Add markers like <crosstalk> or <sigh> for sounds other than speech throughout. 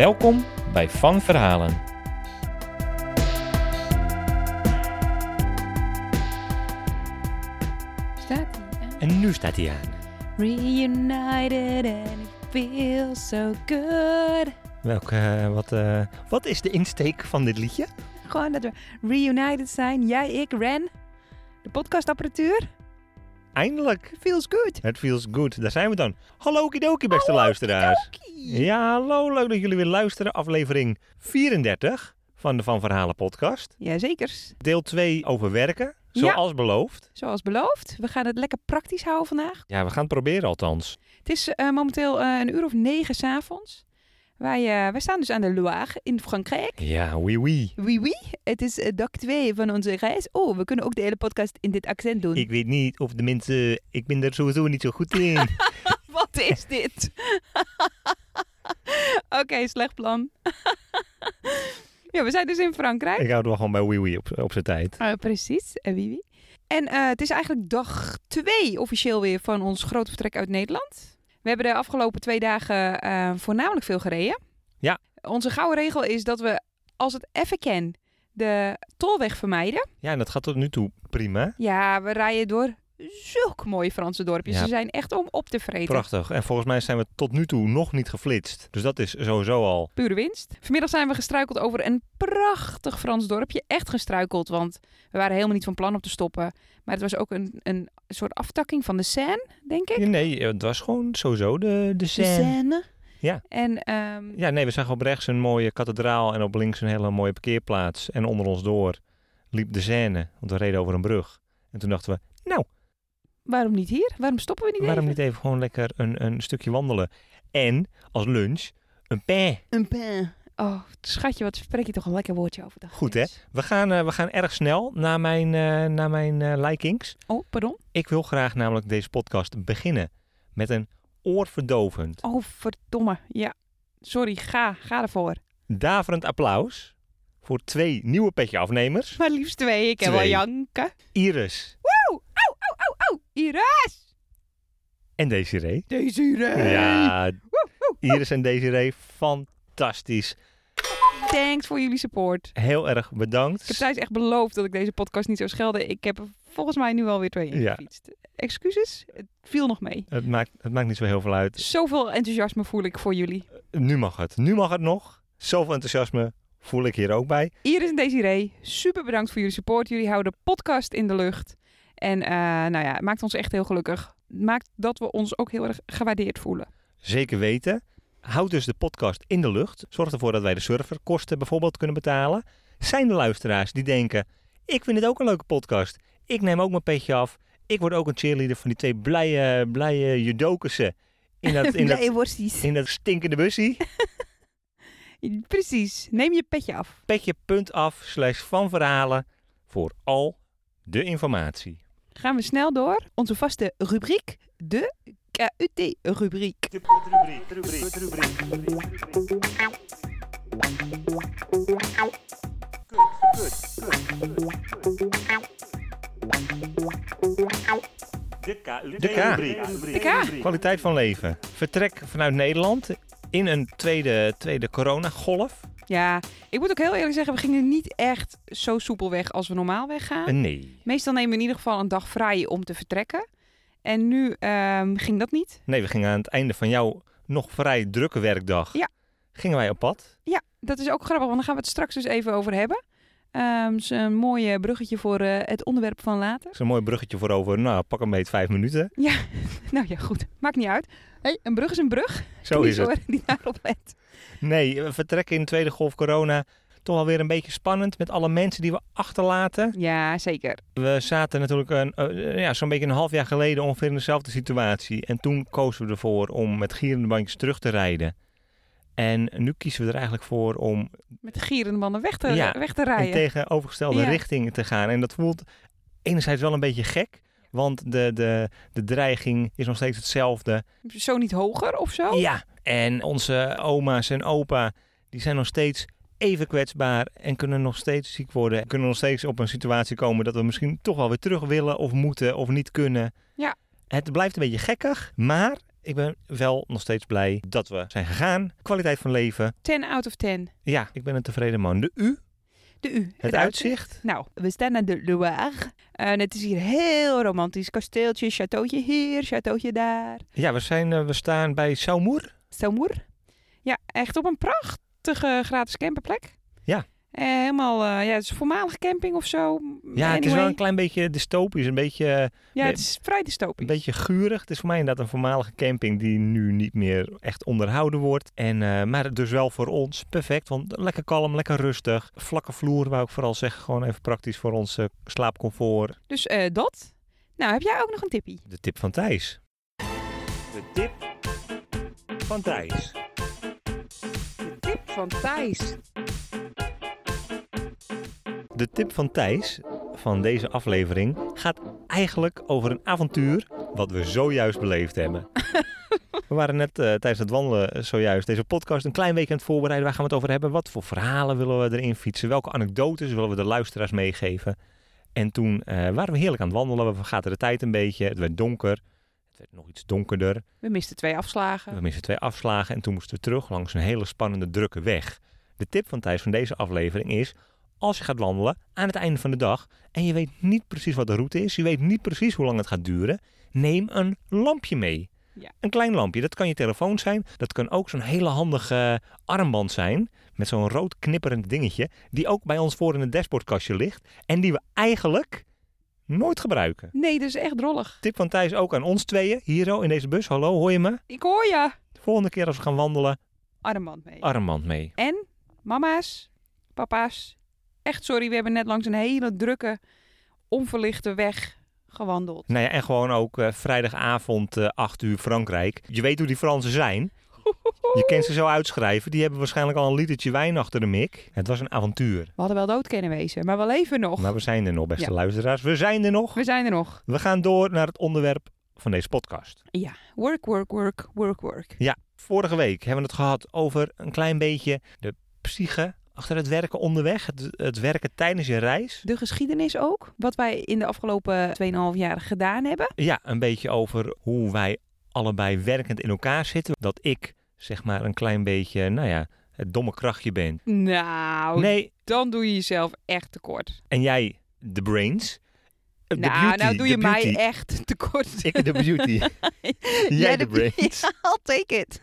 Welkom bij Van Verhalen. Staat aan? En nu staat hij aan. Reunited and it feels so good. Welke, eh, wat, eh, wat is de insteek van dit liedje? Gewoon dat we reunited zijn, jij, ik, Ren. De podcastapparatuur. Eindelijk. Feels good. Het feels good. Daar zijn we dan. Hallo kidoki beste luisteraars. Ja, hallo. Leuk dat jullie weer luisteren. Aflevering 34 van de Van Verhalen podcast. Jazekers. Deel 2 over werken, Ja. zoals beloofd. Zoals beloofd, we gaan het lekker praktisch houden vandaag. Ja, we gaan het proberen althans. Het is eh, momenteel eh, een uur of negen s'avonds. Wij, eh, wij staan dus aan de Loire in Frankrijk. Ja, oui oui. Oui, oui. Het is eh, dag 2 van onze reis. Oh, we kunnen ook de hele podcast in dit accent doen. Ik weet niet of de mensen... Ik ben er sowieso niet zo goed in. <laughs> Wat is dit? <laughs> Oké, slecht plan. <laughs> ja, we zijn dus in Frankrijk. ik hou het wel gewoon bij oui oui op, op zijn tijd. Eh, precies, eh, oui, oui. En eh, het is eigenlijk dag 2 officieel weer van ons grote vertrek uit Nederland. We hebben de afgelopen twee dagen eh, voornamelijk veel gereden. Ja. Onze gouden regel is dat we, als het even kan, de tolweg vermijden. Ja, en dat gaat tot nu toe prima. Ja, we rijden door zulke mooie Franse dorpjes. Ja. Ze zijn echt om op te vreten. Prachtig. En volgens mij zijn we tot nu toe nog niet geflitst. Dus dat is sowieso al... Pure winst. Vanmiddag zijn we gestruikeld over een prachtig Frans dorpje. Echt gestruikeld, want we waren helemaal niet van plan om te stoppen. Maar het was ook een, een soort aftakking van de Seine, denk ik. Nee, het was gewoon sowieso de, de De scène. Seine. Ja. En ehm, Ja, nee, we zagen op rechts een mooie kathedraal en op links een hele mooie parkeerplaats. En onder ons door liep de Seine, want we reden over een brug. En toen dachten we, nou, waarom niet hier? Waarom stoppen we niet waarom even? niet even gewoon lekker een, een stukje wandelen? En als lunch een pain. Een pain. Oh, schatje, wat spreek je toch een lekker woordje over. dag Goed, hè? We gaan, eh, we gaan erg snel naar mijn, eh naar mijn eh, likings. Oh, pardon? Ik wil graag namelijk deze podcast beginnen met een oorverdovend, Oh, verdomme. Ja. Sorry, ga. Ga ervoor. daverend applaus voor twee nieuwe petje afnemers. Maar liefst twee. Ik heb wel janken. Iris Oeh, au, au, au, au. Iris! en Desiree. Desiree! Ja, Iris en Desiree, fantastisch. Thanks voor jullie support. Heel erg bedankt. Ik heb Thijs echt beloofd dat ik deze podcast niet zou schelden. Ik heb er volgens mij nu alweer twee Ja. ingefietst. Excuses, het viel nog mee. Het maakt, het maakt niet zo heel veel uit. Zoveel enthousiasme voel ik voor jullie. Nu mag het. Nu mag het nog. Zoveel enthousiasme voel ik hier ook bij. Iris en Desiree, super bedankt voor jullie support. Jullie houden de podcast in de lucht. En eh, nou ja, het maakt ons echt heel gelukkig. Het maakt dat we ons ook heel erg gewaardeerd voelen. Zeker weten. Houd dus de podcast in de lucht. Zorg ervoor dat wij de serverkosten bijvoorbeeld kunnen betalen. Zijn er luisteraars die denken: ik vind het ook een leuke podcast. Ik neem ook mijn petje af. Ik word ook een cheerleader van die twee blije, blije judokussen in dat, in <laughs> dat, in dat stinkende bussie. <laughs> Precies, neem je petje af. Petje.af slash van verhalen voor al de informatie. Gaan we snel door. Onze vaste rubriek, de KUT-rubriek. De K. De K. Kwaliteit van leven. Vertrek vanuit Nederland in een tweede, tweede coronagolf. Ja, ik moet ook heel eerlijk zeggen, we gingen niet echt zo soepel weg als we normaal weggaan. Eh, nee. Meestal nemen we in ieder geval een dag vrij om te vertrekken. En nu ehm, ging dat niet. Nee, we gingen aan het einde van jouw nog vrij drukke werkdag. Ja. Gingen wij op pad. Ja, dat is ook grappig, want daar gaan we het straks dus even over hebben. Ehm is een mooi eh, bruggetje voor eh, het onderwerp van later. Dat is een mooi bruggetje voor over, nou, pak een beetje vijf minuten. <laughs> Nou ja, goed. Maakt niet uit. Hey, een brug is een brug. Zo is het. Die daarop let. Nee, we vertrekken in de tweede golf corona. Toch wel weer een beetje spannend met alle mensen die we achterlaten. Ja, zeker. We zaten natuurlijk een, eh, ja, zo'n beetje een half jaar geleden ongeveer in dezelfde situatie. En toen kozen we ervoor om met gierende bandjes terug te rijden. En nu kiezen we er eigenlijk voor om Met de gierende mannen weg te, Ja, weg te in rijden. tegenovergestelde Ja. richting te gaan. En dat voelt enerzijds wel een beetje gek, want de, de, de dreiging is nog steeds hetzelfde. Zo niet hoger of zo? Ja, en onze oma's en opa, die zijn nog steeds even kwetsbaar en kunnen nog steeds ziek worden. Kunnen nog steeds op een situatie komen dat we misschien toch wel weer terug willen of moeten of niet kunnen. Ja. Het blijft een beetje gekkig, maar ik ben wel nog steeds blij dat we zijn gegaan. Kwaliteit van leven. 10 out of 10. Ja, ik ben een tevreden man. De U, De U. het, uitzicht. Nou, we staan aan de Loire. En het is hier heel romantisch. Kasteeltje, chateautje hier, chateautje daar. Ja, we, zijn, eh, we staan bij Saumur. Saumur. Ja, echt op een prachtige gratis camperplek. Eh, helemaal, eh, ja, het is een voormalige camping of zo. Ja, het is wel een klein beetje dystopisch, een beetje, eh, Ja, het is vrij dystopisch. een beetje gurig. Het is voor mij inderdaad een voormalige camping die nu niet meer echt onderhouden wordt. En, eh, maar dus wel voor ons perfect, want lekker kalm, lekker rustig. Vlakke vloer, wou ik vooral zeggen, gewoon even praktisch voor ons slaapcomfort. Dus eh, dat. Nou, heb jij ook nog een tippie? De tip van Thijs. De tip van Thijs. De tip van Thijs. De tip van Thijs van deze aflevering gaat eigenlijk over een avontuur wat we zojuist beleefd hebben. <laughs> we waren net eh, tijdens het wandelen zojuist deze podcast een klein het voorbereiden. Waar gaan we het over hebben? Wat voor verhalen willen we erin fietsen? Welke anekdotes willen we de luisteraars meegeven? En toen eh, waren we heerlijk aan het wandelen. We vergaten de tijd een beetje. Het werd donker. Het werd nog iets donkerder. We misten twee afslagen. We misten twee afslagen en toen moesten we terug langs een hele spannende, drukke weg. De tip van Thijs van deze aflevering is: als je gaat wandelen aan het einde van de dag en je weet niet precies wat de route is, je weet niet precies hoe lang het gaat duren, neem een lampje mee. Ja. Een klein lampje. Dat kan je telefoon zijn. Dat kan ook zo'n hele handige armband zijn. Met zo'n rood knipperend dingetje. Die ook bij ons voor in het dashboardkastje ligt. En die we eigenlijk nooit gebruiken. Nee, dat is echt drollig. Tip van Thijs ook aan ons tweeën. Hier zo in deze bus. Hallo, hoor je me? Ik hoor je. De volgende keer als we gaan wandelen, Armband mee. armband mee. En mama's, papa's, echt sorry, we hebben net langs een hele drukke, onverlichte weg gewandeld. Nou ja, en gewoon ook eh, vrijdagavond eh 8 uur Frankrijk. Je weet hoe die Fransen zijn. Je kent ze zo uitschrijven. Die hebben waarschijnlijk al een litertje wijn achter de mik. Het was een avontuur. We hadden wel dood kunnen wezen, maar we leven nog. Maar we zijn er nog, beste Ja. luisteraars. We zijn er nog. We zijn er nog. We gaan door naar het onderwerp van deze podcast. Ja, work, work, work, work, work. Ja, vorige week hebben we het gehad over een klein beetje de psyche achter het werken onderweg. Het, het werken tijdens je reis. De geschiedenis ook, wat wij in de afgelopen 2,5 jaar gedaan hebben. Ja, een beetje over hoe wij allebei werkend in elkaar zitten. Dat ik, zeg maar, een klein beetje, nou ja, het domme krachtje ben. Nou, Nee, dan doe je jezelf echt tekort. en jij de brains. De nou, beauty, nou doe je mij echt tekort. Ik de beauty. <laughs> Jij de brains. <laughs> Ja, I'll take it.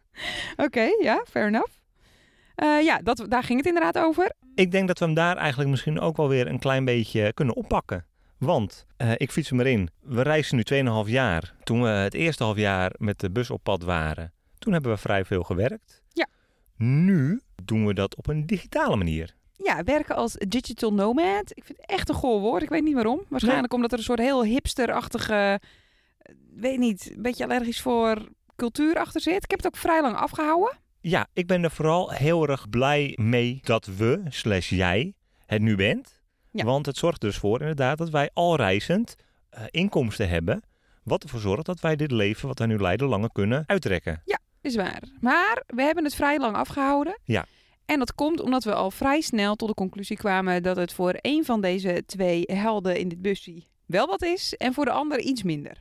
<laughs> Oké, ja, fair enough. Eh, ja, dat, daar ging het inderdaad over. Ik denk dat we hem daar eigenlijk misschien ook wel weer een klein beetje kunnen oppakken. Want, eh, ik fiets hem erin. We reizen nu 2,5 jaar. Toen we het eerste half jaar met de bus op pad waren, toen hebben we vrij veel gewerkt. Ja. Nu doen we dat op een digitale manier. Ja, werken als digital nomad. Ik vind het echt een goor woord. Ik weet niet waarom. Waarschijnlijk omdat er een soort heel hipsterachtige, eh, weet niet, een beetje allergisch voor cultuur achter zit. Ik heb het ook vrij lang afgehouden. Ja, ik ben er vooral heel erg blij mee dat we, slash jij, het nu bent. Ja. Want het zorgt dus voor inderdaad dat wij al reizend eh, inkomsten hebben. Wat ervoor zorgt dat wij dit leven wat wij nu leiden langer kunnen uitrekken. Is waar. Maar we hebben het vrij lang afgehouden. Ja. En dat komt omdat we al vrij snel tot de conclusie kwamen dat het voor een van deze twee helden in dit busje wel wat is en voor de ander iets minder.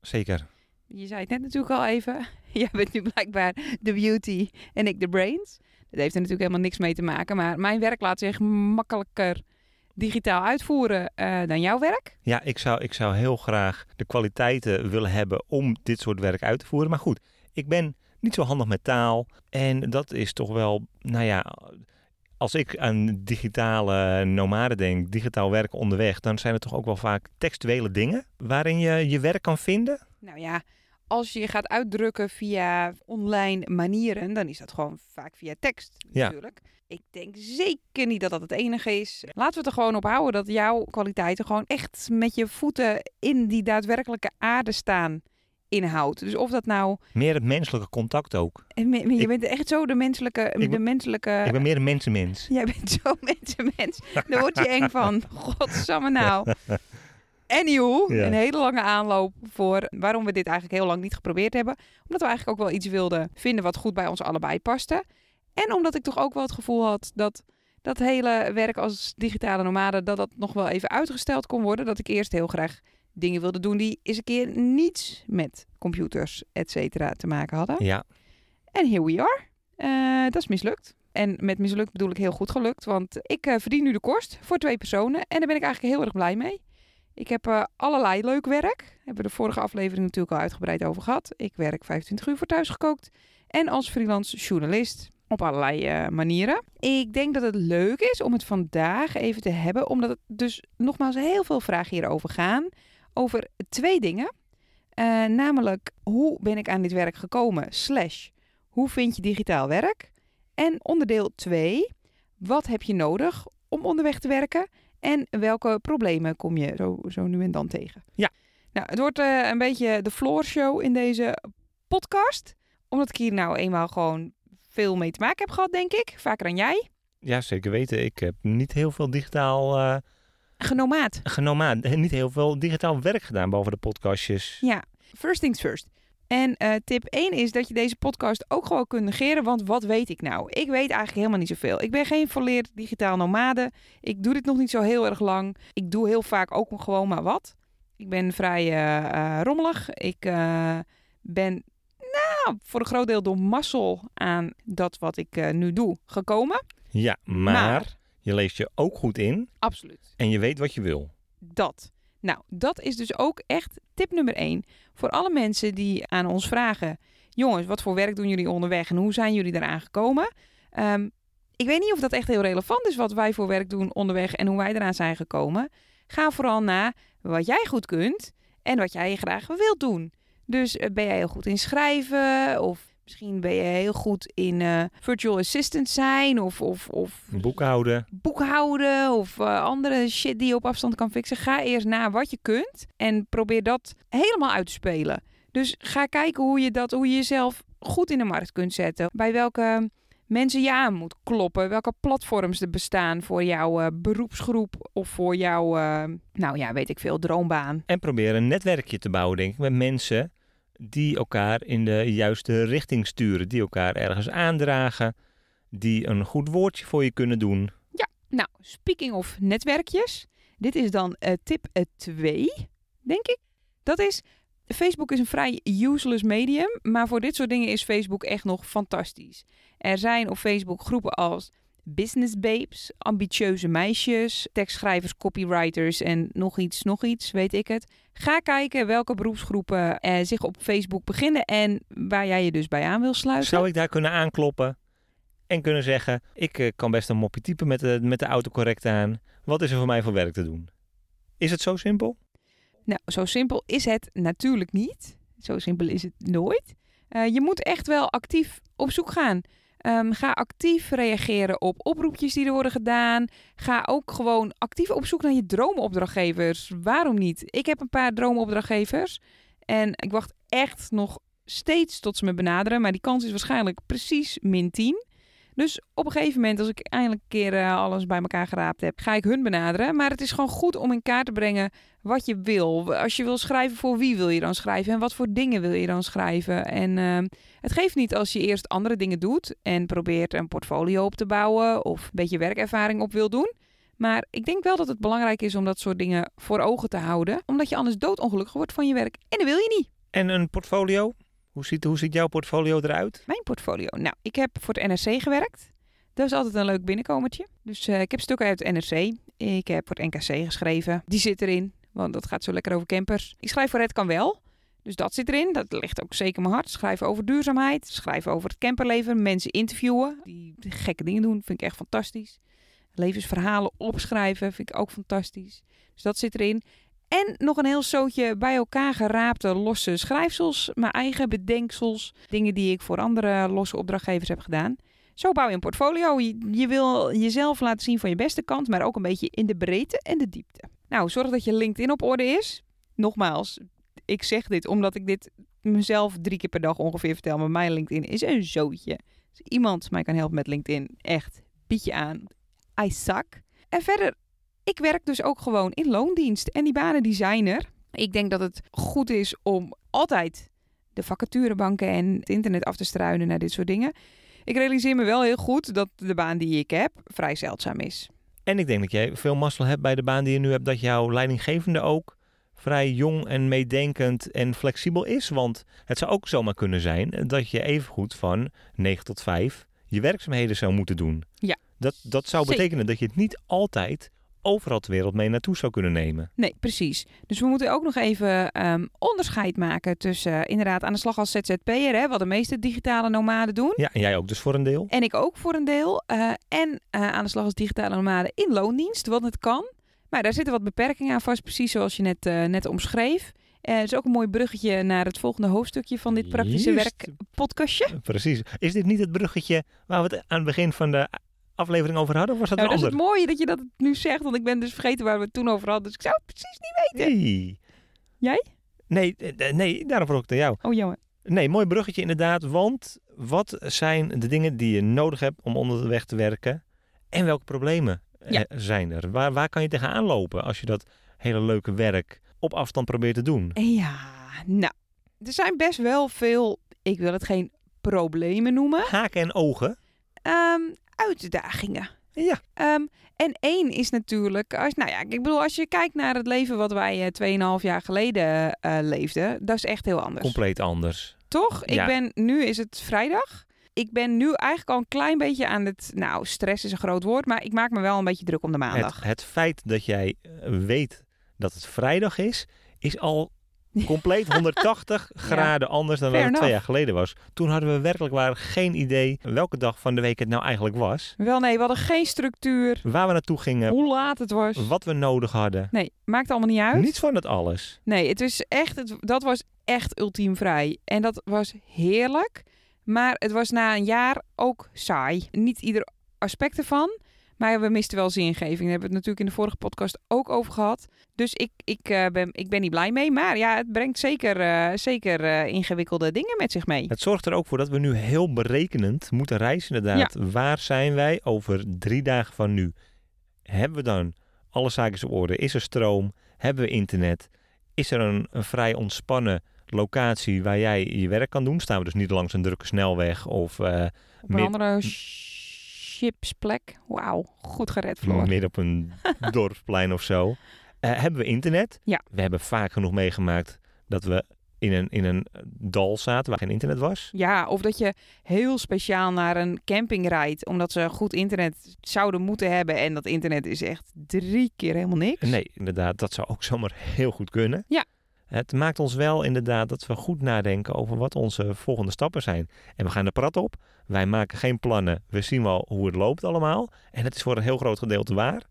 Zeker. Je zei het net natuurlijk al even. <laughs> Jij bent nu blijkbaar de beauty en ik de brains. Dat heeft er natuurlijk helemaal niks mee te maken. Maar mijn werk laat zich makkelijker digitaal uitvoeren eh, dan jouw werk. Ja, ik zou, ik zou heel graag de kwaliteiten willen hebben om dit soort werk uit te voeren. Maar goed, ik ben niet zo handig met taal. En dat is toch wel, nou ja, als ik aan digitale nomaden denk, digitaal werken onderweg, dan zijn het toch ook wel vaak textuele dingen waarin je je werk kan vinden. Nou ja, als je je gaat uitdrukken via online manieren, dan is dat gewoon vaak via tekst Ja. natuurlijk. Ik denk zeker niet dat dat het enige is. Laten we het er gewoon op houden dat jouw kwaliteiten gewoon echt met je voeten in die daadwerkelijke aarde staan inhoud. Dus of dat nou... Meer het menselijke contact ook. en me- Je Ik- bent echt zo de menselijke... Ik de ben- menselijke ik ben meer een mensenmens. Jij bent <laughs> zo mensenmens. Daar word je eng van. <laughs> Godsamme nou. Anywho, Ja. een hele lange aanloop voor waarom we dit eigenlijk heel lang niet geprobeerd hebben. Omdat we eigenlijk ook wel iets wilden vinden wat goed bij ons allebei paste. En omdat ik toch ook wel het gevoel had dat dat hele werk als digitale nomade, dat dat nog wel even uitgesteld kon worden. Dat ik eerst heel graag dingen wilde doen die eens een keer niets met computers, et cetera, te maken hadden. Ja, En here we are. Eh, dat is mislukt. En met mislukt bedoel ik heel goed gelukt. Want ik eh, verdien nu de kost voor twee personen. En daar ben ik eigenlijk heel erg blij mee. Ik heb eh, allerlei leuk werk. Hebben we de vorige aflevering natuurlijk al uitgebreid over gehad. Ik werk 25 uur voor thuisgekookt. En als freelance journalist op allerlei manieren. Ik denk dat het leuk is om het vandaag even te hebben. Omdat het dus nogmaals heel veel vragen hierover gaan. Over twee dingen. Eh, namelijk, hoe ben ik aan dit werk gekomen? Slash, hoe vind je digitaal werk? En onderdeel 2, wat heb je nodig om onderweg te werken? En welke problemen kom je zo, zo nu en dan tegen? Ja. Nou, het wordt eh, een beetje de floor show in deze podcast. Omdat ik hier nou eenmaal gewoon veel mee te maken heb gehad, denk ik. Vaker dan jij. ja, zeker weten. Ik heb niet heel veel digitaal eh Genomaat. genomaat. Niet heel veel digitaal werk gedaan, behalve de podcastjes. Ja, first things first. En eh, tip 1 is dat je deze podcast ook gewoon kunt negeren, want wat weet ik nou? Ik weet eigenlijk helemaal niet zoveel. Ik ben geen volleerd digitaal nomade. Ik doe dit nog niet zo heel erg lang. Ik doe heel vaak ook gewoon maar wat. Ik ben vrij eh, eh, rommelig. Ik ben nou, voor een groot deel door mazzel aan dat wat ik nu doe gekomen. Ja, maar, je leest je ook goed in Absoluut. en je weet wat je wil. Dat. Nou, dat is dus ook echt tip nummer één. Voor alle mensen die aan ons vragen: jongens, wat voor werk doen jullie onderweg en hoe zijn jullie eraan gekomen? Ehm, ik weet niet of dat echt heel relevant is wat wij voor werk doen onderweg en hoe wij eraan zijn gekomen. Ga vooral na wat jij goed kunt en wat jij graag wilt doen. Dus eh, ben jij heel goed in schrijven of misschien ben je heel goed in eh, virtual assistant zijn of, of, of Boekhouden. boekhouden of eh, andere shit die je op afstand kan fixen. Ga eerst na wat je kunt en probeer dat helemaal uit te spelen. Dus ga kijken hoe je dat, hoe je jezelf goed in de markt kunt zetten. Bij welke mensen je aan moet kloppen. Welke platforms er bestaan voor jouw eh, beroepsgroep of voor jouw, nou ja, weet ik veel, droombaan. En probeer een netwerkje te bouwen, denk ik, met mensen die elkaar in de juiste richting sturen. Die elkaar ergens aandragen. Die een goed woordje voor je kunnen doen. Nou, speaking of netwerkjes. Dit is dan eh, tip 2, denk ik. Dat is, Facebook is een vrij useless medium. Maar voor dit soort dingen is Facebook echt nog fantastisch. Er zijn op Facebook groepen als business babes, ambitieuze meisjes, tekstschrijvers, copywriters en nog iets, nog iets, weet ik het. Ga kijken welke beroepsgroepen eh, zich op Facebook beginnen en waar jij je dus bij aan wil sluiten. Zou ik daar kunnen aankloppen en kunnen zeggen... ik eh, kan best een mopje typen met de, met de autocorrect aan. Wat is er voor mij voor werk te doen? Is het zo simpel? Nou, zo simpel is het natuurlijk niet. Zo simpel is het nooit. Eh, je moet echt wel actief op zoek gaan. Ehm, ga actief reageren op oproepjes die er worden gedaan. Ga ook gewoon actief op zoek naar je droomopdrachtgevers. Waarom niet? Ik heb een paar droomopdrachtgevers. En ik wacht echt nog steeds tot ze me benaderen. Maar die kans is waarschijnlijk precies min 10. Dus op een gegeven moment, als ik eindelijk een keer eh, alles bij elkaar geraapt heb, ga ik hun benaderen. Maar het is gewoon goed om in kaart te brengen wat je wil. Als je wil schrijven, voor wie wil je dan schrijven? En wat voor dingen wil je dan schrijven? En ehm, het geeft niet als je eerst andere dingen doet en probeert een portfolio op te bouwen of een beetje werkervaring op wil doen. Maar ik denk wel dat het belangrijk is om dat soort dingen voor ogen te houden. Omdat je anders doodongelukkig wordt van je werk. En dat wil je niet. En een portfolio? Hoe ziet, hoe ziet jouw portfolio eruit? Mijn portfolio. Nou, ik heb voor het NRC gewerkt. Dat is altijd een leuk binnenkomertje. Dus eh, ik heb stukken uit het NRC. Ik heb voor het NKC geschreven. Die zit erin, want dat gaat zo lekker over campers. Ik schrijf voor Het Kan Wel. Dus dat zit erin. Dat ligt ook zeker mijn hart. Schrijven over duurzaamheid. Schrijven over het camperleven. Mensen interviewen. Die gekke dingen doen. Vind ik echt fantastisch. Levensverhalen opschrijven. Vind ik ook fantastisch. Dus dat zit erin. En nog een heel zootje bij elkaar geraapte losse schrijfsels. Mijn eigen bedenksels. Dingen die ik voor andere losse opdrachtgevers heb gedaan. Zo bouw je een portfolio. Je, wil jezelf laten zien van je beste kant, maar ook een beetje in de breedte en de diepte. Nou, zorg dat je LinkedIn op orde is. Nogmaals, ik zeg dit omdat ik dit mezelf drie keer per dag ongeveer vertel, maar mijn LinkedIn is een zootje. Als iemand mij kan helpen met LinkedIn, echt, bied je aan. I suck. En verder, ik werk dus ook gewoon in loondienst. En die banen die zijn er. Ik denk dat het goed is om altijd de vacaturebanken en het internet af te struinen naar dit soort dingen. Ik realiseer me wel heel goed dat de baan die ik heb vrij zeldzaam is. En ik denk dat jij veel mazzel hebt bij de baan die je nu hebt, dat jouw leidinggevende ook vrij jong en meedenkend en flexibel is. Want het zou ook zomaar kunnen zijn dat je evengoed van 9 tot 5 je werkzaamheden zou moeten doen. Ja. Dat, dat zou betekenen dat je het niet altijd overal ter wereld mee naartoe zou kunnen nemen. Nee, precies. Dus we moeten ook nog even ehm, onderscheid maken tussen eh, inderdaad aan de slag als ZZP'er, hè, wat de meeste digitale nomaden doen. Ja, en jij ook dus voor een deel. En ik ook voor een deel. eh, en eh, aan de slag als digitale nomade in loondienst, want het kan. Maar daar zitten wat beperkingen aan vast, precies zoals je net, net omschreef. Het is ook een mooi bruggetje naar het volgende hoofdstukje van dit praktische werk podcastje. Precies. Is dit niet het bruggetje waar we het aan het begin van de aflevering over hadden? Of was dat Nou, een dat is het mooie dat je dat nu zegt, want ik ben dus vergeten waar we het toen over hadden. Dus ik zou het precies niet weten. Nee. Jij? Nee, eh, nee, daarom vroeg ik aan jou. Oh jammer. Nee, mooi bruggetje inderdaad. Want wat zijn de dingen die je nodig hebt om onder de weg te werken? En welke problemen eh, Ja. zijn er? Waar, waar kan je tegenaan lopen als je dat hele leuke werk op afstand probeert te doen? Ja, nou, er zijn best wel veel, ik wil het geen problemen noemen, Haken en ogen. ehm, uitdagingen. Ja, Ehm, en één is natuurlijk, als, nou ja, ik bedoel, als je kijkt naar het leven wat wij eh 2,5 jaar geleden eh, leefden, dat is echt heel anders. compleet anders. Toch? Ik ben, nu is het vrijdag. Ik ben nu eigenlijk al een klein beetje aan het, nou, stress is een groot woord, maar ik maak me wel een beetje druk om de maandag. Het, het feit dat jij eh, weet dat het vrijdag is, is al compleet <laughs> 180 graden anders dan Fair wat het twee jaar geleden was. Toen hadden we werkelijk waar geen idee welke dag van de week het nou eigenlijk was. Wel nee, we hadden geen structuur, Waar we naartoe gingen, hoe laat het was. wat we nodig hadden. Nee, maakt allemaal niet uit. Niets van het alles. Nee, het is echt, het, dat was echt ultiem vrij. En dat was heerlijk. Maar het was na een jaar ook saai. Niet ieder aspect ervan. Maar we misten wel zingeving. Daar hebben we het natuurlijk in de vorige podcast ook over gehad. Dus ik, ik, eh, ben, ik ben niet blij mee. Maar ja, het brengt zeker, eh, zeker eh, ingewikkelde dingen met zich mee. Het zorgt er ook voor dat we nu heel berekenend moeten reizen inderdaad. Waar zijn wij over drie dagen van nu? Hebben we dan alle zaken op orde? Is er stroom? Hebben we internet? Is er een, een vrij ontspannen locatie waar jij je werk kan doen? Staan we dus niet langs een drukke snelweg of Op een andere chipsplek. Wauw, goed gered, Floor. midden op een <laughs> dorpsplein of zo? Eh, hebben we internet? Ja. We hebben vaak genoeg meegemaakt dat we in een, in een dal zaten waar geen internet was. Ja, of dat je heel speciaal naar een camping rijdt, omdat ze goed internet zouden moeten hebben. En dat internet is echt drie keer helemaal niks. Nee, inderdaad, dat zou ook zomaar heel goed kunnen. Ja. Het maakt ons wel inderdaad dat we goed nadenken over wat onze volgende stappen zijn. En we gaan de prat op. Wij maken geen plannen. We zien wel hoe het loopt allemaal. En het is voor een heel groot gedeelte waar.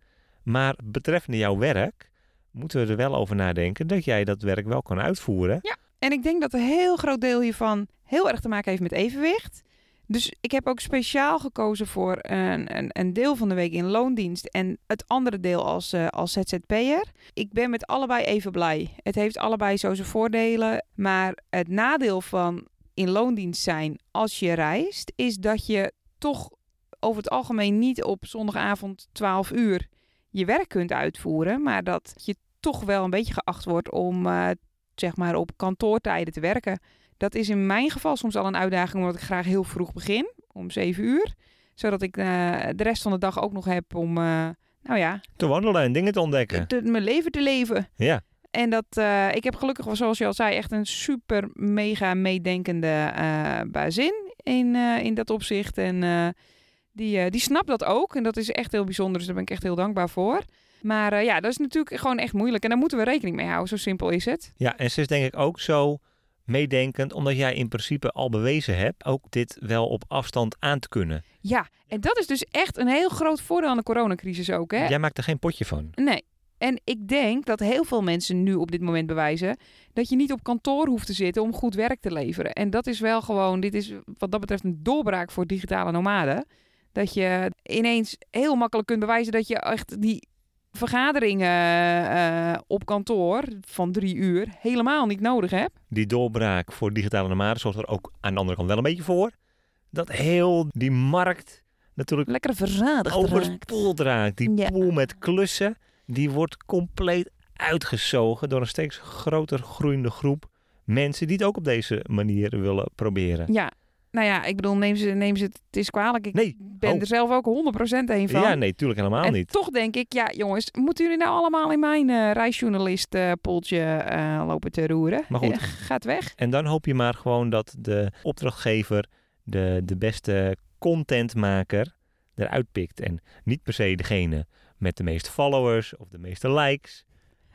Maar betreffende jouw werk moeten we er wel over nadenken dat jij dat werk wel kan uitvoeren. En ik denk dat een heel groot deel hiervan heel erg te maken heeft met evenwicht. Dus ik heb ook speciaal gekozen voor een, een, een deel van de week in loondienst en het andere deel als, eh, als ZZP'er. Ik ben met allebei even blij. Het heeft allebei zo zijn voordelen. Maar het nadeel van in loondienst zijn als je reist, is dat je toch over het algemeen niet op zondagavond 12 uur je werk kunt uitvoeren. Maar dat je toch wel een beetje geacht wordt om eh, zeg maar op kantoortijden te werken. Dat is in mijn geval soms al een uitdaging, omdat ik graag heel vroeg begin, om 7 uur. Zodat ik eh, de rest van de dag ook nog heb om, eh, nou ja, Te wandelen en dingen te ontdekken. te- mijn leven te leven. Ja, En dat, eh, ik heb gelukkig, zoals je al zei, echt een super mega meedenkende bazin in, in dat opzicht. En die, die snapt dat ook. En dat is echt heel bijzonder, dus daar ben ik echt heel dankbaar voor. Maar ja, dat is natuurlijk gewoon echt moeilijk. En daar moeten we rekening mee houden, zo simpel is het. ja, en ze is denk ik ook zo meedenkend omdat jij in principe al bewezen hebt ook dit wel op afstand aan te kunnen. Ja, en dat is dus echt een heel groot voordeel aan de coronacrisis ook. Hè? Jij maakt er geen potje van. Nee. En ik denk dat heel veel mensen nu op dit moment bewijzen dat je niet op kantoor hoeft te zitten om goed werk te leveren. En dat is wel gewoon, dit is wat dat betreft een doorbraak voor digitale nomaden. Dat je ineens heel makkelijk kunt bewijzen dat je echt die vergaderingen eh, op kantoor van drie uur helemaal niet nodig heb. Die doorbraak voor digitale nomaden zorgt er ook aan de andere kant wel een beetje voor. Dat heel die markt natuurlijk Lekker verzadigd overspoeld raakt. Die Ja. pool met klussen, die wordt compleet uitgezogen door een steeds groter groeiende groep mensen die het ook op deze manier willen proberen. Ja, nou ja, ik bedoel, neem ze, neem ze het, is kwalijk. Ik Nee, ben oh. er zelf ook 100% een van. Ja, nee, tuurlijk helemaal en niet. toch denk ik, ja jongens, moeten jullie nou allemaal in mijn eh reisjournalist poeltje eh, lopen te roeren? Maar goed. <laughs> Gaat weg. En dan hoop je maar gewoon dat de opdrachtgever de, de beste contentmaker eruit pikt. En niet per se degene met de meeste followers of de meeste likes.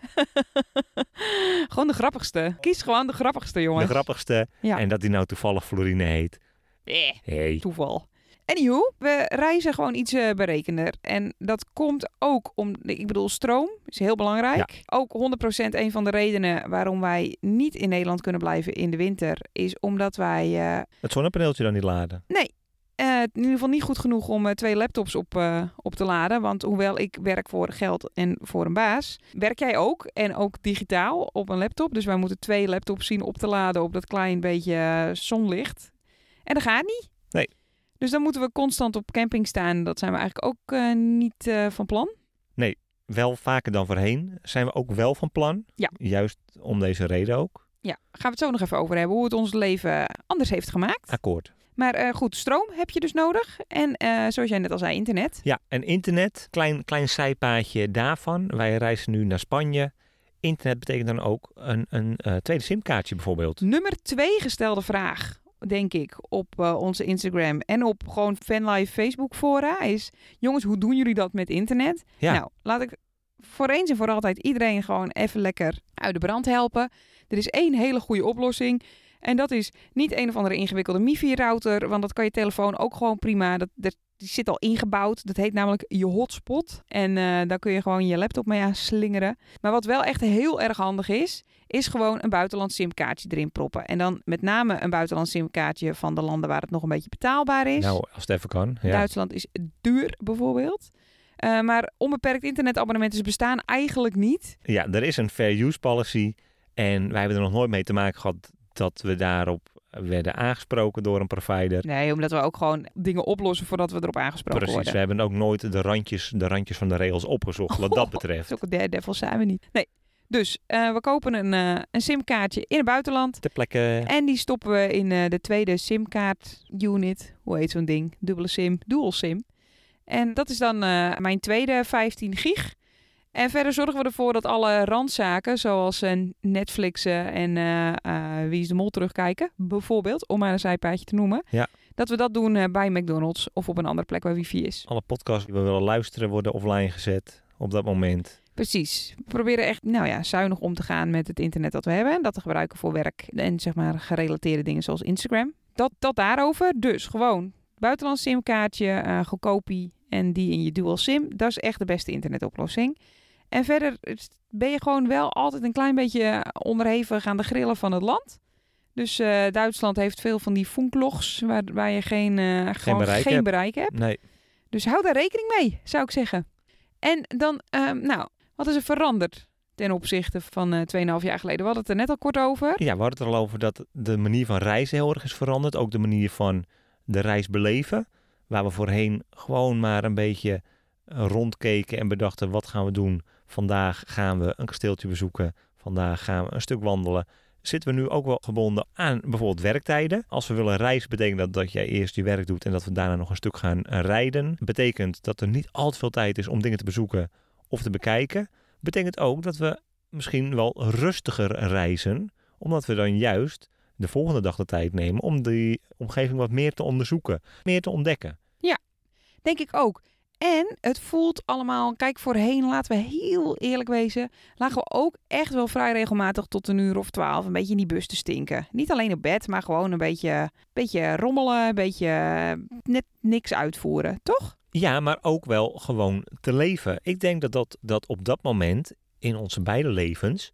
<laughs> gewoon de grappigste. Kies gewoon de grappigste, jongens. De grappigste. Ja. En dat die nou toevallig Florine heet. Eh, Hey. toeval. Anywho, we reizen gewoon iets eh, berekender. En dat komt ook om, ik bedoel, stroom is heel belangrijk. Ook 100% een van de redenen waarom wij niet in Nederland kunnen blijven in de winter, is omdat wij eh, Het zonnepaneeltje dan niet laden. eh, in ieder geval niet goed genoeg om twee laptops op, op te laden. Want hoewel ik werk voor geld en voor een baas, werk jij ook. En ook digitaal op een laptop. Dus wij moeten twee laptops zien op te laden op dat klein beetje zonlicht. En dat gaat niet. Nee. Dus dan moeten we constant op camping staan. Dat zijn we eigenlijk ook eh, niet eh, van plan. Wel vaker dan voorheen zijn we ook wel van plan. Ja. Juist om deze reden ook. Ja, gaan we het zo nog even over hebben. Hoe het ons leven anders heeft gemaakt. Akkoord. Maar eh, goed, stroom heb je dus nodig. En zoals jij net al zei, internet. Ja, en internet, klein, klein zijpaadje daarvan. Wij reizen nu naar Spanje. Internet betekent dan ook een, een tweede simkaartje bijvoorbeeld. Nummer twee gestelde vraag, denk ik, op eh, onze Instagram en op gewoon fanlive Facebook fora is... Jongens, hoe doen jullie dat met internet? Ja. Nou, laat ik voor eens en voor altijd iedereen gewoon even lekker uit de brand helpen. Er is één hele goede oplossing. En dat is niet een of andere ingewikkelde MiFi-router, want dat kan je telefoon ook gewoon prima. Dat, dat, die zit al ingebouwd. Dat heet namelijk je hotspot. En eh, daar kun je gewoon je laptop mee aan slingeren. Maar wat wel echt heel erg handig is, is gewoon een buitenlands simkaartje erin proppen. En dan met name een buitenlands simkaartje van de landen waar het nog een beetje betaalbaar is. Nou, als het even kan. Ja. Duitsland is duur bijvoorbeeld. Eh, maar onbeperkt internetabonnementen bestaan eigenlijk niet. ja, er is een fair use policy. En wij hebben er nog nooit mee te maken gehad dat we daarop werden aangesproken door een provider. Nee, omdat we ook gewoon dingen oplossen voordat we erop aangesproken Precies, we worden. hebben ook nooit de randjes, de randjes van de regels opgezocht wat dat <laughs> betreft. Zulke daredevils zijn we niet. Nee. Dus eh, we kopen een, eh, een simkaartje in het buitenland. Ter plekke, En die stoppen we in eh, de tweede simkaart unit. Hoe heet zo'n ding? Dubbele sim, dual sim. En dat is dan mijn tweede 15 gig. En verder zorgen we ervoor dat alle randzaken, zoals Netflixen en Wie is de Mol terugkijken, bijvoorbeeld, om maar een zijpaadje te noemen. Ja. Dat we dat doen bij McDonald's of op een andere plek waar wifi is. alle podcasts die we willen luisteren worden offline gezet op dat moment. Precies. We proberen echt nou ja, zuinig om te gaan met het internet dat we hebben. En dat te gebruiken voor werk en zeg maar gerelateerde dingen zoals Instagram. Dat, dat daarover. Dus gewoon buitenlands simkaartje, eh goedkopie en die in je dual sim. Dat is echt de beste internetoplossing. En verder ben je gewoon wel altijd een klein beetje onderhevig aan de grillen van het land. Dus eh, Duitsland heeft veel van die funklogs waar, waar je geen, eh, bereik geen hebt. bereik hebt. Nee, Dus hou daar rekening mee, zou ik zeggen. En dan, ehm, nou, wat is er veranderd ten opzichte van eh 2,5 jaar geleden? We hadden het er net al kort over. Ja, we hadden het er al over dat de manier van reizen heel erg is veranderd. Ook de manier van de reis beleven. Waar we voorheen gewoon maar een beetje eh, rondkeken en bedachten wat gaan we doen. Vandaag gaan we een kasteeltje bezoeken. Vandaag gaan we een stuk wandelen. Zitten we nu ook wel gebonden aan bijvoorbeeld werktijden. Als we willen reizen, betekent dat dat jij eerst je werk doet en dat we daarna nog een stuk gaan rijden. Betekent dat er niet al te veel tijd is om dingen te bezoeken of te bekijken. Betekent ook dat we misschien wel rustiger reizen omdat we dan juist de volgende dag de tijd nemen om die omgeving wat meer te onderzoeken, meer te ontdekken. Denk ik ook. En het voelt allemaal, kijk voorheen, laten we heel eerlijk wezen, lagen we ook echt wel vrij regelmatig tot een uur of twaalf een beetje in die bus te stinken. Niet alleen op bed, maar gewoon een beetje, beetje rommelen, een beetje eh, net niks uitvoeren, toch? Ja, maar ook wel gewoon te leven. Ik denk dat dat, dat op dat moment in onze beide levens,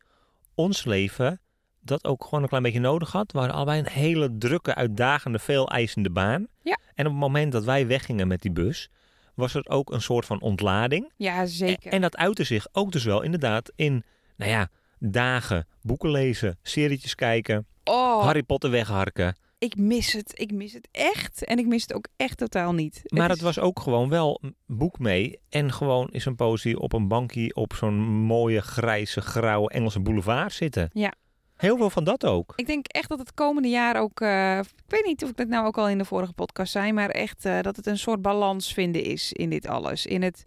ons leven, dat ook gewoon een klein beetje nodig had. We hadden allebei een hele drukke, uitdagende, veel eisende baan. Ja. En op het moment dat wij weggingen met die bus, was er ook een soort van ontlading. Ja, zeker. En, dat uitte zich ook dus wel inderdaad in, nou ja, dagen, boeken lezen, serietjes kijken, oh, Harry Potter wegharken. Ik mis het. Ik mis het echt. En ik mis het ook echt totaal niet. Maar het is- was ook gewoon wel een boek mee. En gewoon is een posie op een bankje op zo'n mooie grijze, grauwe Engelse boulevard zitten. Ja. Heel veel van dat ook. Ik denk echt dat het komende jaar ook... eh, ik weet niet of ik dat nou ook al in de vorige podcast zei... maar echt eh, dat het een soort balans vinden is in dit alles. In het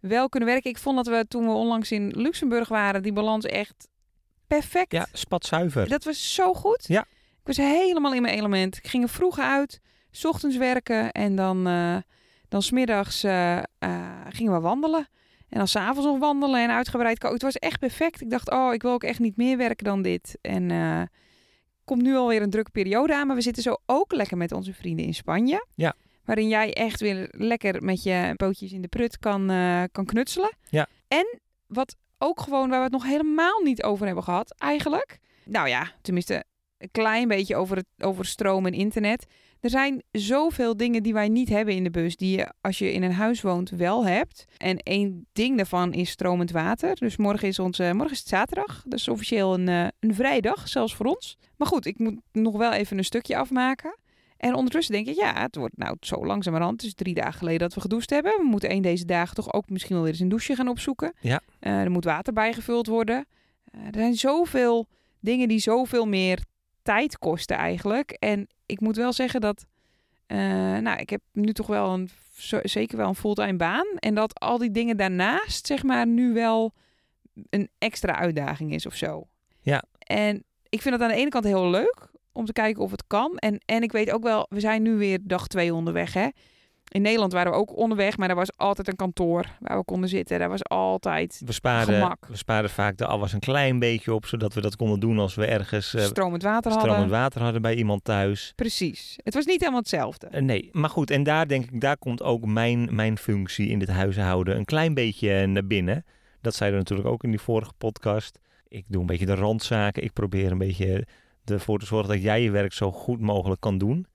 wel kunnen werken. Ik vond dat we toen we onlangs in Luxemburg waren... die balans echt perfect. Ja, spatzuiver. Dat was zo goed. Ja. Ik was helemaal in mijn element. Ik ging er vroeg uit, 's ochtends werken en dan, eh dan smiddags eh, gingen we wandelen. En dan s'avonds nog wandelen en uitgebreid koken. Het was echt perfect. Ik dacht, oh, ik wil ook echt niet meer werken dan dit. En komt nu alweer een drukke periode aan. Maar we zitten zo ook lekker met onze vrienden in Spanje. Ja. Waarin jij echt weer lekker met je pootjes in de prut kan, kan knutselen. Ja. En wat ook gewoon, waar we het nog helemaal niet over hebben gehad, eigenlijk. Nou ja, tenminste een klein beetje over, het, over stroom en internet. Er zijn zoveel dingen die wij niet hebben in de bus, die je als je in een huis woont wel hebt. En één ding daarvan is stromend water. Dus morgen is, onze, morgen is het zaterdag. Dat is officieel een, eh, een vrijdag, zelfs voor ons. Maar goed, ik moet nog wel even een stukje afmaken. En ondertussen denk ik, ja, het wordt nou zo langzamerhand. Het is drie dagen geleden dat we gedoucht hebben. We moeten één deze dagen toch ook misschien wel weer eens een douche gaan opzoeken. Ja. Eh, er moet water bijgevuld worden. Eh, er zijn zoveel dingen die zoveel meer tijd kosten eigenlijk. En ik moet wel zeggen dat... eh, nou, ik heb nu toch wel een, zeker wel een fulltime baan. En dat al die dingen daarnaast, zeg maar, nu wel een extra uitdaging is of zo. Ja. En ik vind het aan de ene kant heel leuk om te kijken of het kan. En, en ik weet ook wel, we zijn nu weer dag twee onderweg, hè. In Nederland waren we ook onderweg, maar er was altijd een kantoor waar we konden zitten. Daar was altijd We spaarden, Gemak. we spaarden vaak de afwas een klein beetje op, zodat we dat konden doen als we ergens eh stromend water hadden. stromend water hadden bij iemand thuis. Precies. Het was niet helemaal hetzelfde. Eh, nee, maar goed, en daar denk ik, daar komt ook mijn, mijn functie in dit huishouden een klein beetje eh, naar binnen. Dat zei er natuurlijk ook in die vorige podcast. Ik doe een beetje de randzaken. Ik probeer een beetje ervoor te zorgen dat jij je werk zo goed mogelijk kan doen.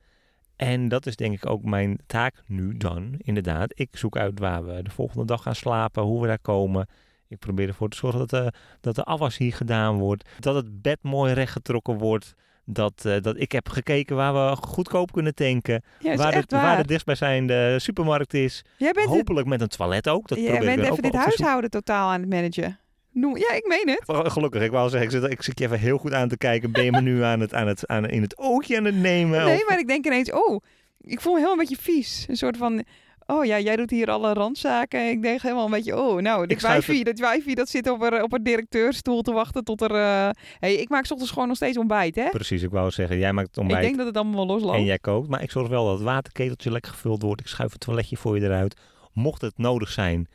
En dat is denk ik ook mijn taak nu dan, inderdaad. Ik zoek uit waar we de volgende dag gaan slapen, hoe we daar komen. Ik probeer ervoor te zorgen dat de, dat de afwas hier gedaan wordt. Dat het bed mooi rechtgetrokken wordt. Dat, eh, dat ik heb gekeken waar we goedkoop kunnen tanken. Ja, waar, de, waar waar. de dichtstbijzijnde supermarkt is. Jij bent, het, Hopelijk met een toilet ook. Dat jij probeer ik bent dan even ook dit huishouden totaal aan het managen. Noem, ja, ik meen het. Gelukkig, ik wou zeggen, ik zit, ik zit je even heel goed aan te kijken. Ben je me nu aan het, aan het, aan, in het oogje aan het nemen? Nee, Of- maar ik denk ineens, oh, ik voel me heel een beetje vies. Een soort van, oh ja, jij doet hier alle randzaken. Ik denk helemaal een beetje, oh, nou, Ik dit wijfie, dat wijfie dat zit op een, op een directeurstoel te wachten tot er... eh hey, ik maak ochtends gewoon nog steeds ontbijt, hè? Precies, ik wou zeggen, jij maakt het Ik ontbijt denk dat het allemaal wel losloopt. en jij kookt. Maar ik zorg wel dat het waterketeltje lekker gevuld wordt. Ik schuif het toiletje voor je eruit. Mocht het nodig zijn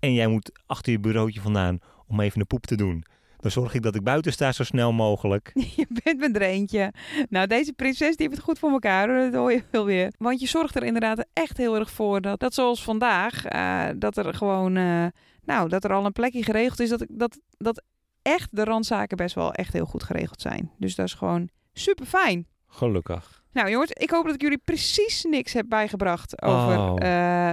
en jij moet achter je bureautje vandaan om even een poep te doen. Dan zorg ik dat ik buiten sta zo snel mogelijk. <laughs> Je bent met er eentje. Nou, deze prinses die heeft het goed voor elkaar. hoor. Dat hoor je wel weer. Want je zorgt er inderdaad echt heel erg voor dat, dat zoals vandaag, eh, dat er gewoon, eh, nou, dat er al een plekje geregeld is. Dat, dat, dat echt de randzaken best wel echt heel goed geregeld zijn. Dus dat is gewoon super fijn. Gelukkig. Nou jongens, ik hoop dat ik jullie precies niks heb bijgebracht over Oh. eh,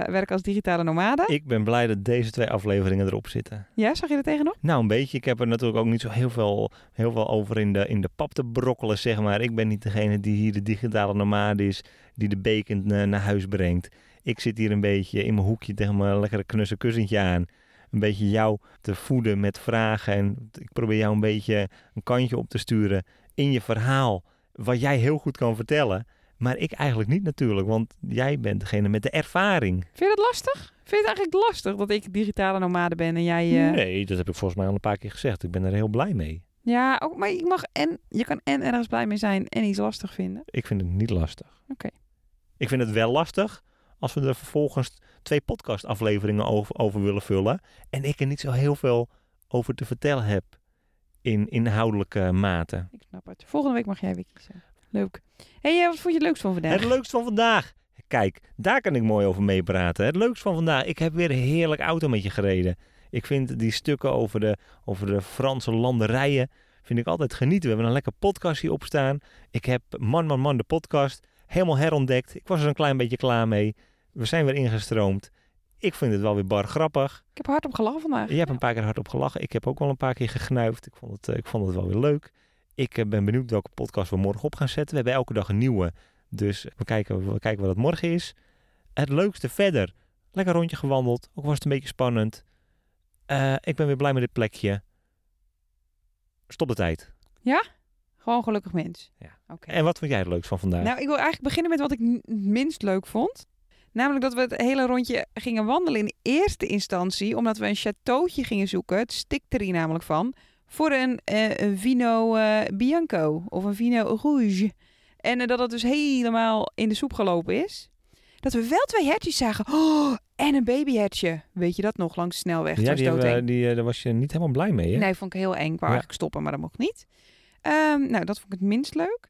werken als digitale nomade. Ik ben blij dat deze twee afleveringen erop zitten. Ja, zag je er tegenop? Nou, een beetje. Ik heb er natuurlijk ook niet zo heel veel, heel veel over in de, in de pap te brokkelen, zeg maar. Ik ben niet degene die hier de digitale nomade is, die de bacon eh, naar huis brengt. Ik zit hier een beetje in mijn hoekje tegen mijn lekkere knusse kussentje aan. Een beetje jou te voeden met vragen. En ik probeer jou een beetje een kantje op te sturen in je verhaal. Wat jij heel goed kan vertellen. Maar ik eigenlijk niet natuurlijk, want jij bent degene met de ervaring. Vind je dat lastig? Vind je het eigenlijk lastig dat ik digitale nomade ben en jij... eh, Nee, dat heb ik volgens mij al een paar keer gezegd. Ik ben er heel blij mee. Ja, ook, maar je mag en je kan en ergens blij mee zijn en iets lastig vinden. Ik vind het niet lastig. Oké. Ik vind het wel lastig als we er vervolgens twee podcastafleveringen over, over willen vullen. En ik er niet zo heel veel over te vertellen heb in inhoudelijke mate. Ik snap het. Volgende week mag jij weer kiezen. Leuk. hey, eh, wat vond je het leukst van vandaag? Het leukst van vandaag. Kijk, daar kan ik mooi over meepraten. Het leukst van vandaag. Ik heb weer een heerlijk auto met je gereden. Ik vind die stukken over de, over de Franse landerijen vind ik altijd genieten. We hebben een lekker podcastje opstaan. Ik heb Man Man Man de podcast helemaal herontdekt. Ik was er een klein beetje klaar mee. We zijn weer ingestroomd. Ik vind het wel weer bar grappig. Ik heb hard op gelachen vandaag. Je hebt een paar keer hard op gelachen. Ik heb ook wel een paar keer gegnuifd. Ik vond het, eh, ik vond het wel weer leuk. Ik eh, ben benieuwd welke podcast we morgen op gaan zetten. We hebben elke dag een nieuwe. Dus we kijken, we kijken wat het morgen is. Het leukste verder. Lekker rondje gewandeld. Ook was het een beetje spannend. Eh, ik ben weer blij met dit plekje. Stop de tijd. Gewoon gelukkig mens. Ja. Oké. En wat vond jij het leukst van vandaag? Nou, ik wil eigenlijk beginnen met wat ik het minst leuk vond. Namelijk dat we het hele rondje gingen wandelen in eerste instantie. Omdat we een chateautje gingen zoeken. Het stikt er hier namelijk van. Voor een, eh, een vino eh, bianco. Of een vino rouge. En eh, dat het dus helemaal in de soep gelopen is. Dat we wel twee hertjes zagen. Oh, en een babyhertje. Weet je dat nog langs de snelweg? Ja, die, hebben die, daar was je niet helemaal blij mee, hè? Nee, vond ik heel eng. Ik wou Ja. eigenlijk stoppen, maar dat mocht niet. Ehm, nou, dat vond ik het minst leuk.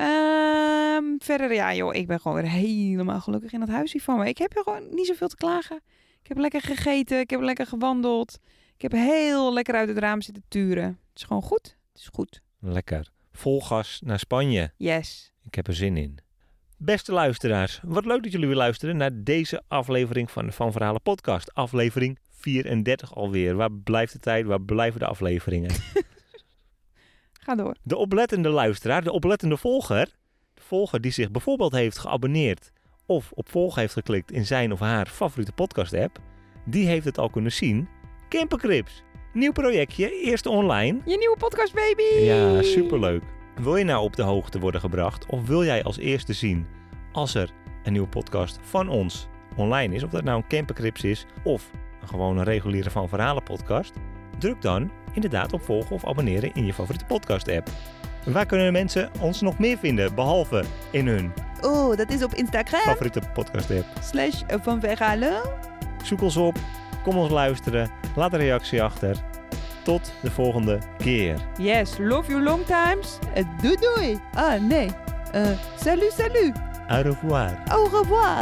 Ehm, verder, ja joh, ik ben gewoon weer helemaal gelukkig in dat huisje van me. Ik heb er gewoon niet zoveel te klagen. Ik heb lekker gegeten, ik heb lekker gewandeld. Ik heb heel lekker uit het raam zitten turen. Het is gewoon goed. Het is goed. Lekker. Vol gas naar Spanje. Yes. Ik heb er zin in. Beste luisteraars, wat leuk dat jullie weer luisteren naar deze aflevering van de Van Verhalen podcast. Aflevering 34 alweer. Waar blijft de tijd? Waar blijven de afleveringen? <laughs> Ga door. De oplettende luisteraar, de oplettende volger, de volger die zich bijvoorbeeld heeft geabonneerd of op volgen heeft geklikt in zijn of haar favoriete podcast app, die heeft het al kunnen zien. Campercrips, nieuw projectje, eerst online. Je nieuwe podcast, baby! Ja, superleuk. Wil je nou op de hoogte worden gebracht of wil jij als eerste zien als er een nieuwe podcast van ons online is, of dat nou een Campercrips is of een gewone reguliere Van Verhalen podcast, druk dan inderdaad op volgen of abonneren in je favoriete podcast app. Waar kunnen mensen ons nog meer vinden, behalve in hun Oh, dat is op Instagram. favoriete podcast app? Slash van Verhalen. Zoek ons op, kom ons luisteren, laat een reactie achter. Tot de volgende keer. Yes, love you long times. Eh, doei doei. Ah, nee. Eh, salut, salut. Au revoir. Au revoir.